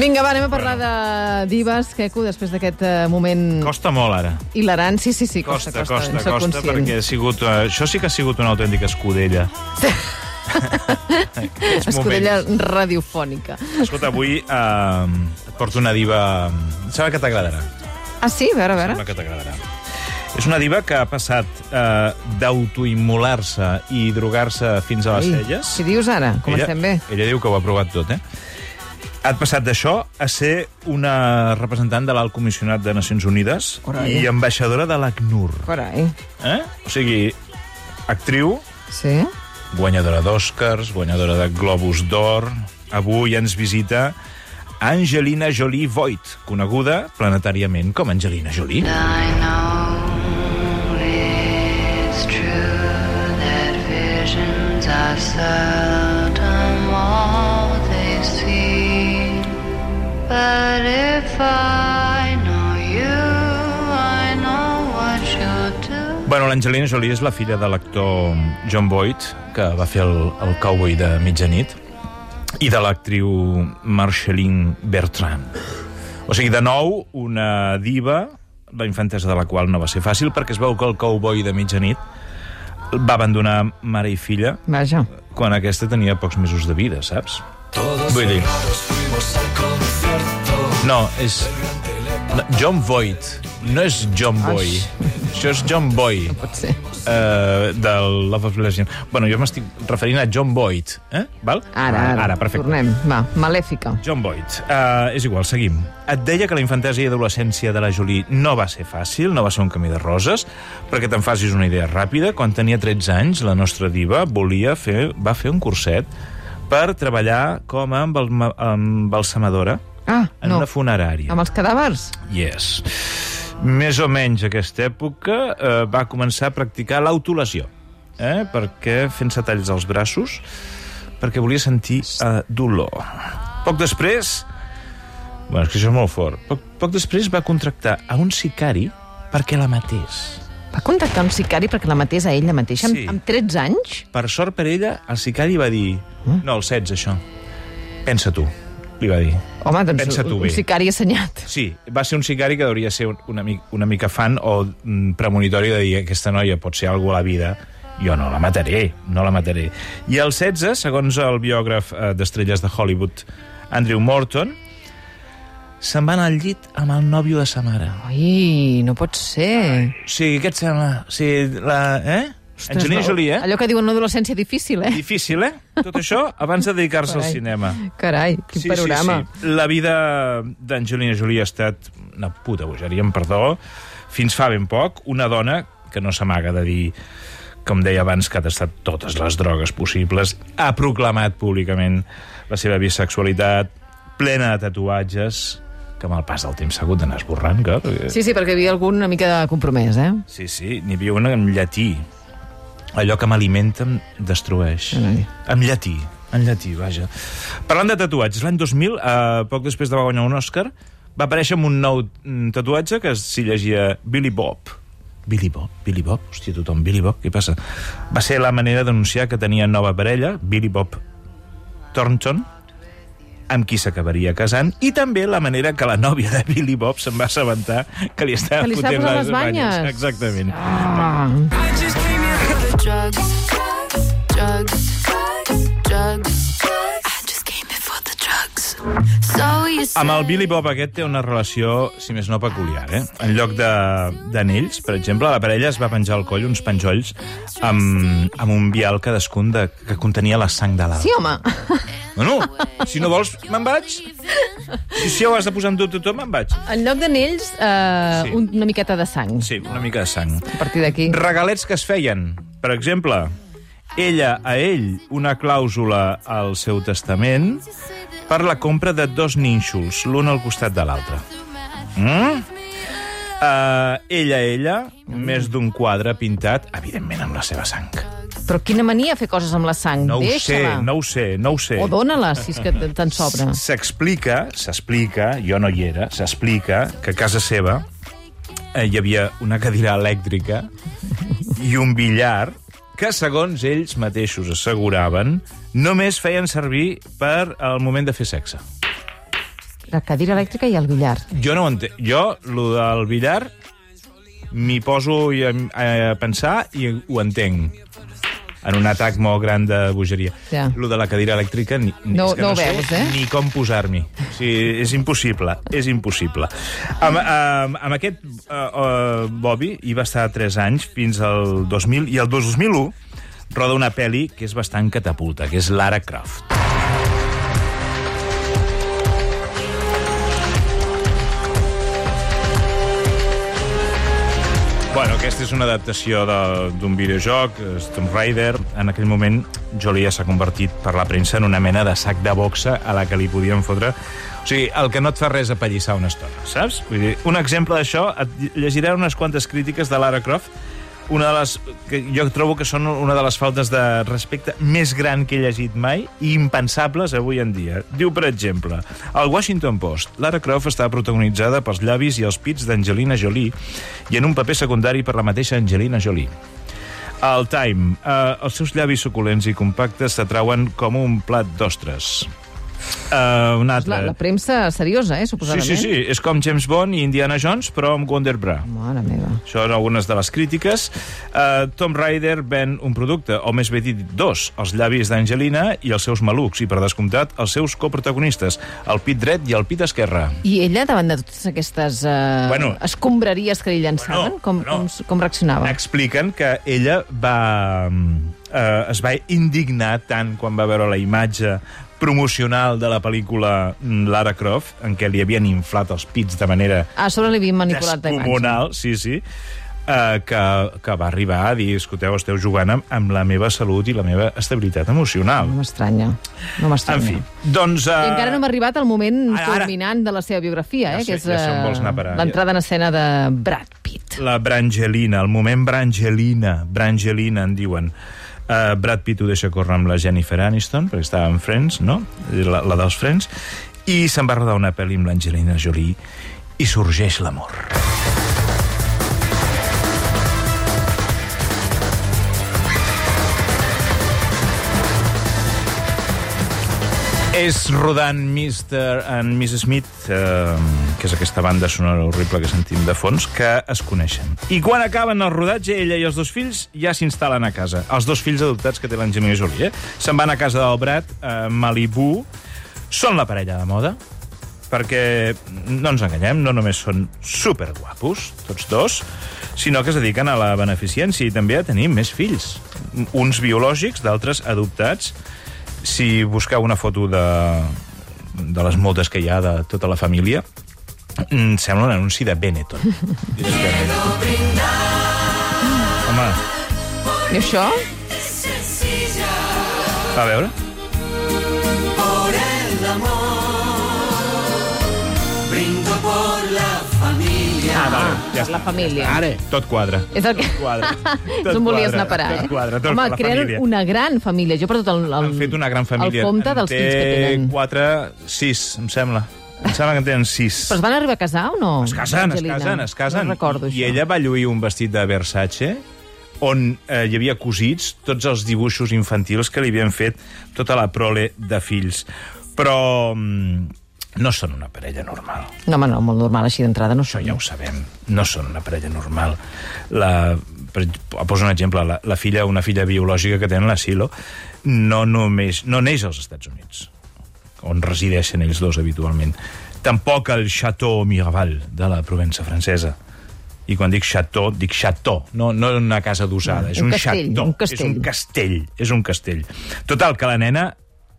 Vinga, va, anem a parlar de divas, Queco, després d'aquest eh, moment Costa molt, ara. hilarant. Sí, sí, sí, Costa, costa, costa, costa, costa conscient. perquè ha sigut... Uh, això sí que ha sigut una autèntica escudella. Escudella moments. radiofònica. Escolta, avui uh, et porto una diva... Em Sembla que t'agradarà. Ah, sí? A veure, a veure. Sembla que t'agradarà. És una diva que ha passat uh, d'autoimmolar-se i drogar-se fins a les Ei, celles. Si dius ara, comencem ella, bé. Ella diu que ho ha provat tot, eh? Ha passat d'això a ser una representant de l'Alt Comissionat de Nacions Unides Carai. i ambaixadora de l'ACNUR. Carai. Eh? O sigui, actriu, Sí? guanyadora d'Oscars, guanyadora de Globus d'Or. Avui ens visita Angelina Jolie Voigt, coneguda planetàriament com Angelina Jolie. I know it's true that visions are seldom But if I know you, I know what you'll do. Bueno, l'Angelina Jolie és la filla de l'actor John Boyd, que va fer el, el cowboy de mitjanit, i de l'actriu Marceline Bertrand. O sigui, de nou, una diva, la infantesa de la qual no va ser fàcil, perquè es veu que el cowboy de mitjanit va abandonar mare i filla Vaja. quan aquesta tenia pocs mesos de vida, saps? Vull dir... No, és... No, John Voight. No és John Boy. Això és John Boy. Pot ser. Uh, del Love of Lesbian. Bueno, jo m'estic referint a John Boyd, eh? Val? Ara, ara. Ara, perfecte. Tornem. Va, malèfica. John Boyd. Uh, és igual, seguim. Et deia que la infantesa i adolescència de la Jolie no va ser fàcil, no va ser un camí de roses, perquè te'n facis una idea ràpida, quan tenia 13 anys, la nostra diva volia fer, va fer un curset per treballar com a embalsamadora Ah, en no. una funerària. Amb els cadàvers? Yes. Més o menys a aquesta època eh, va començar a practicar l'autolesió. Eh? Perquè fent-se talls als braços, perquè volia sentir eh, dolor. Poc després... Bueno, és que això és molt fort. Poc, poc després va contractar a un sicari perquè la matés. Va contactar un sicari perquè la matés a ella mateixa Sí. amb, amb 13 anys? Per sort per ella, el sicari va dir... No, el 16, això. Pensa tu, li va dir. Home, doncs Pensa tu un bé. sicari assenyat. Sí, va ser un sicari que hauria ser un- una, mica, una mica fan o mm, premonitori de dir aquesta noia pot ser algú a la vida, jo no la mataré, no la mataré. I el 16, segons el biògraf eh, d'estrelles de Hollywood, Andrew Morton, se'n va anar al llit amb el nòvio de sa mare. Ai, no pot ser. Sigui, què et sembla? Sigui, la... Eh? Ostres, Angelina no. Jolie, eh? Allò que diuen una adolescència difícil, eh? Difícil, eh? Tot això abans de dedicar-se al cinema. Carai, quin panorama. Sí, sí. La vida d'Angelina Jolie ha estat una puta bogeria, amb perdó, fins fa ben poc, una dona que no s'amaga de dir com deia abans, que ha tastat totes les drogues possibles, ha proclamat públicament la seva bisexualitat, plena de tatuatges, que amb el pas del temps s'ha hagut d'anar esborrant, clar. Perquè... Sí, sí, perquè hi havia algun una mica de compromès, eh? sí, sí n'hi havia una en llatí. Allò que m'alimenta em destrueix. Carai. En llatí, en llatí, vaja. Parlant de tatuatges, l'any 2000, eh, poc després de va guanyar un Òscar, va aparèixer amb un nou mm, tatuatge que s'hi llegia Billy Bob. Billy Bob, Billy Bob, hòstia, tothom, Billy Bob, què passa? Va ser la manera d'anunciar que tenia nova parella, Billy Bob Thornton, amb qui s'acabaria casant, i també la manera que la nòvia de Billy Bob se'n va assabentar que li estava Que li estava fotent les banyes. banyes. Exactament. Ah, The drugs, drugs, drugs. I just came for the drugs. So you say Amb el Billy Bob aquest té una relació, si més no, peculiar, eh? En lloc de- d'anells, per exemple, la parella es va penjar al coll uns penjolls amb, amb un vial cadascun de, que contenia la sang de l'altre. sí, home. Bueno, si no vols, me'n vaig. Si, si ho has de posar en dubte tot, me'n vaig. En lloc d'anells, eh, Sí. un- una miqueta de sang. Sí, una mica de sang. A partir d'aquí... Regalets que es feien. Per exemple, ella a ell una clàusula al seu testament per la compra de dos nínxols, l'un al costat de l'altre. Mm? Uh, ella a ella, més d'un quadre pintat, evidentment amb la seva sang. Però quina mania fer coses amb la sang. No ho sé, no ho sé, no ho sé. O dóna-la, si és que te'n sobra. S'explica, s'explica, jo no hi era, s'explica que a casa seva eh, hi havia una cadira elèctrica i un billar que, segons ells mateixos asseguraven, només feien servir per al moment de fer sexe. La cadira elèctrica i el billar. Jo no ho entenc. Jo, lo del billar, m'hi poso a pensar i ho entenc en un atac molt gran de bogeria. Ja. Lo de la cadira elèctrica ni, ni- No- és que no no, ho sé veus, eh? ni com posar-m'hi. O sigui, és impossible, és impossible. Amb, amb, amb aquest uh, uh, Bobby hi va estar 3 anys fins al 2000, i el 2001 roda una pel·li que és bastant catapulta, que és Lara Croft. Aquesta és una adaptació d'un videojoc, és Tomb Raider. En aquell moment, Jolie s'ha convertit per la premsa en una mena de sac de boxa a la que li podien fotre... O sigui, el que no et fa res apallissar una estona, saps? Vull dir, un exemple d'això, et llegiré unes quantes crítiques de Lara Croft, una de les que jo trobo que són una de les faltes de respecte més gran que he llegit mai i impensables avui en dia. Diu, per exemple, al Washington Post, Lara Croft està protagonitzada pels llavis i els pits d'Angelina Jolie i en un paper secundari per la mateixa Angelina Jolie. El Time, eh, els seus llavis suculents i compactes s'atrauen com un plat d'ostres. Uh, un altre. La, la premsa seriosa, eh, Sí, suposadament. sí, sí, és com James Bond i Indiana Jones, però amb Wonder Bra. Mare meva. Això són algunes de les crítiques. Uh, Tom Raider ven un producte, o més bé dit, dos, els llavis d'Angelina i els seus malucs, i per descomptat, els seus coprotagonistes, el pit dret i el pit esquerre. I ella, davant de totes aquestes uh, Bueno. escombraries que li llançaven, Bueno, com, bueno. com, com reaccionava? Expliquen que ella va... Eh, es va indignar tant quan va veure la imatge promocional de la pel·lícula mm, Lara Croft, en què li havien inflat els pits de manera Ah, a sobre li havien manipulat la imatge. sí, sí, eh, que, que va arribar a dir, escolteu, esteu jugant amb, amb la meva salut i la meva estabilitat emocional. No m'estranya. No En m'estranya. fi, doncs... Uh, I encara no hem arribat al moment Ara, ara. culminant de la seva biografia, Ja eh, sé, que és ja eh, parar. l'entrada en escena de Brad Pitt. La Brangelina, el moment Brangelina, Brangelina en diuen. Uh, Brad Pitt ho deixa córrer amb la Jennifer Aniston, perquè estava en Friends, no? La, la dels Friends, i se'n va rodar una pel·li amb l'Angelina Jolie i sorgeix l'amor. És rodant Mr. and Mrs. Smith, eh, que és aquesta banda sonora horrible que sentim de fons, que es coneixen. I quan acaben el rodatge, ella i els dos fills ja s'instal·len a casa. Els dos fills adoptats que té l'Angelina Jolie, eh? Se'n van a casa del Brad, a Malibu. Són la parella de moda, perquè, no ens enganyem, no només són superguapos, tots dos, sinó que es dediquen a la beneficència i també a tenir més fills. Uns biològics, d'altres adoptats. Si busqueu una foto de, de les moltes que hi ha de tota la família, mm, sembla un anunci de Benetton. Home, I això? a veure... Ah, vale, ja La està. família. Ara. Tot quadra. És el que... Quadra. És on volies anar a parar, eh? Tot quadra, tot Home, la creen família. una gran família. Jo per tot el... el Han fet una gran família. El compte En dels fills que Té tenen. quatre, sis, em sembla. Em sembla que en tenen sis. Però es van arribar a casar o no? Es casen, es casen, es casen. No recordo, I això. ella va lluir un vestit de Versace on eh, hi havia cosits tots els dibuixos infantils que li havien fet tota la prole de fills. Però mm, no són una parella normal. No, home, no, molt normal, així d'entrada no Això són. ja ho sabem. No són una parella normal. La, per, poso un exemple. La, la filla, una filla biològica que tenen, la Silo, no només no neix als Estats Units, on resideixen ells dos habitualment. Tampoc al Chateau Miraval de la Provença francesa. I quan dic chateau, dic chateau, no, no una casa d'usada, No, és un un, castell, chateau, un castell. és un castell, és un castell. Total, que la nena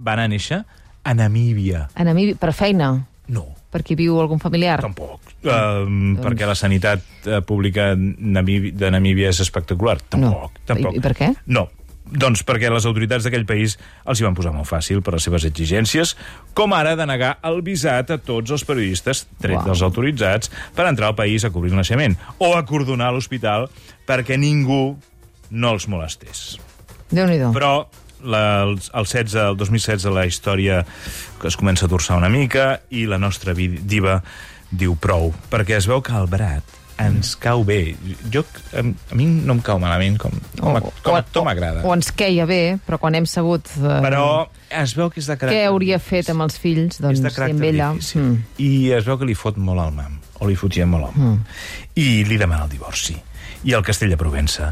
va anar a néixer a Namíbia. A Namíbia, per feina, No, perquè viu algun familiar. Tampoc. Um, perquè la sanitat uh, pública de Namíbia és espectacular. Tampoc. No. tampoc. I- i per què? No. Doncs perquè les autoritats d'aquell país els hi van posar molt fàcil per les seves exigències, com ara de negar el visat a tots els periodistes, tret Uau. dels autoritzats, per entrar al país a cobrir el naixement, o a cordonar l'hospital perquè ningú no els molestés. Déu-n'hi-do. Però la, el, el, 16, el 2016 la història que es comença a torçar una mica i la nostra diva diu prou, perquè es veu que el Brat ens cau bé. Jo, a, a mi no em cau malament, com, com, com a actor m'agrada. O ens queia bé, però quan hem sabut eh, Però es veu que és de caràcter... què hauria fet amb els fills, doncs, és de caràcter amb ella... difícil. Mm. I es veu que li fot molt al mam, o li fotia molt al mam. I li demana el divorci. I el Castell de Provença,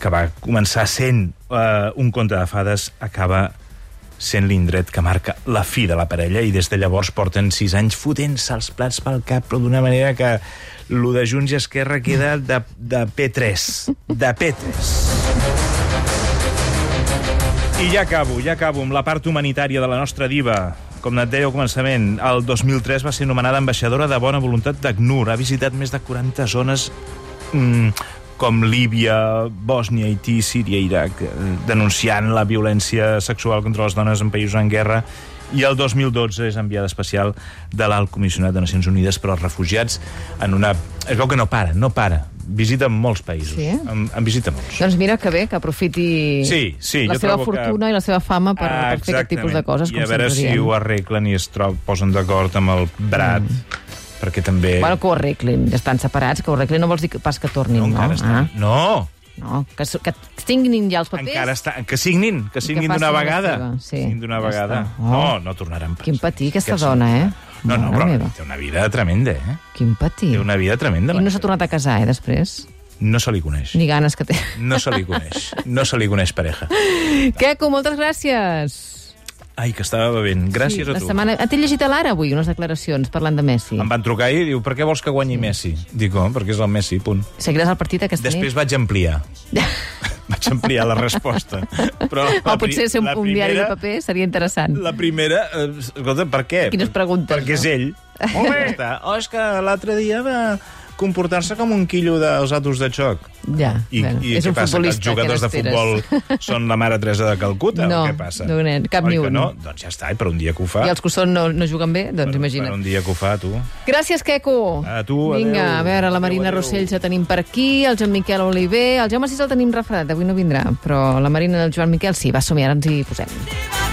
que va començar sent uh, un conte de fades, acaba sent l'indret que marca la fi de la parella i des de llavors porten sis anys fotent-se els plats pel cap, però d'una manera que lo de Junts i Esquerra queda de, de P3. De P3. I ja acabo, ja acabo amb la part humanitària de la nostra diva. Com et deia al començament, el 2003 va ser nomenada ambaixadora de bona voluntat d'ACNUR. Ha visitat més de 40 zones mm, com Líbia, Bòsnia, Haití, Síria, Iraq, eh, denunciant la violència sexual contra les dones en països en guerra i el 2012 és enviada especial de l'Alt Comissionat de Nacions Unides per als Refugiats en una... Es veu que no para, no para. Visita molts països. Sí? En, en visita molts. Doncs mira que bé, que aprofiti Sí, sí, la seva trobo que- fortuna i la seva fama per, Ah, per fer aquest tipus de coses, I a veure si ho arreglen i es trob, posen d'acord amb el Brat, perquè també... Bueno, que ho arreglin, ja estan separats, que ho arreglin no vols dir que pas que tornin, no, no? estan... No! Ah, no, que, s- que tinguin ja els papers. Encara està... Que signin, que signin d'una vegada. seva, sí, Signin d'una ja vegada. està. Oh. No, no tornaran pas. Quin patir, aquesta Aquests dona, eh? No, no, però meva. té una vida tremenda, eh? Quin patir. Té una vida tremenda. I no s'ha tornat a casar, eh, després? No se li coneix. Ni ganes que té. No se li coneix. No se li coneix pareja. Queco, moltes gràcies. Ai, que estava bevent. Gràcies la a tu. setmana... Ah, T'he llegit a l'ara avui unes declaracions parlant de Messi. Em van trucar i diu, per què vols que guanyi Messi? Dic, oh, perquè és el Messi, punt. Seguiràs el partit aquesta Després nit? vaig ampliar. vaig ampliar la resposta. Però la, O potser ser un, la un diari de primera- paper seria interessant. La primera... Eh, escolta, per què? Quines preguntes, Perquè és no? ell. Molt bé. Oh, és que l'altre dia va comportar-se com un quillo dels autos de xoc. Ja, I, bueno, i és què un passa? Que futbolista. els jugadors de què n'esperes? futbol són la mare Teresa de Calcuta? No, o què passa? no, nen, cap Oi ni que un. no? Doncs ja està, i per un dia que ho fa... I els que són no, no juguen bé? Doncs per, imagina't. Per un dia que ho fa, tu. Gràcies, Queco. A tu, Vinga, adéu. a veure, la Marina adéu. Rossell ja tenim per aquí, el Joan Miquel Oliver, el Jaume Sis el tenim refredat, avui no vindrà, però la Marina i el Joan Miquel sí, va, som ara ens hi posem.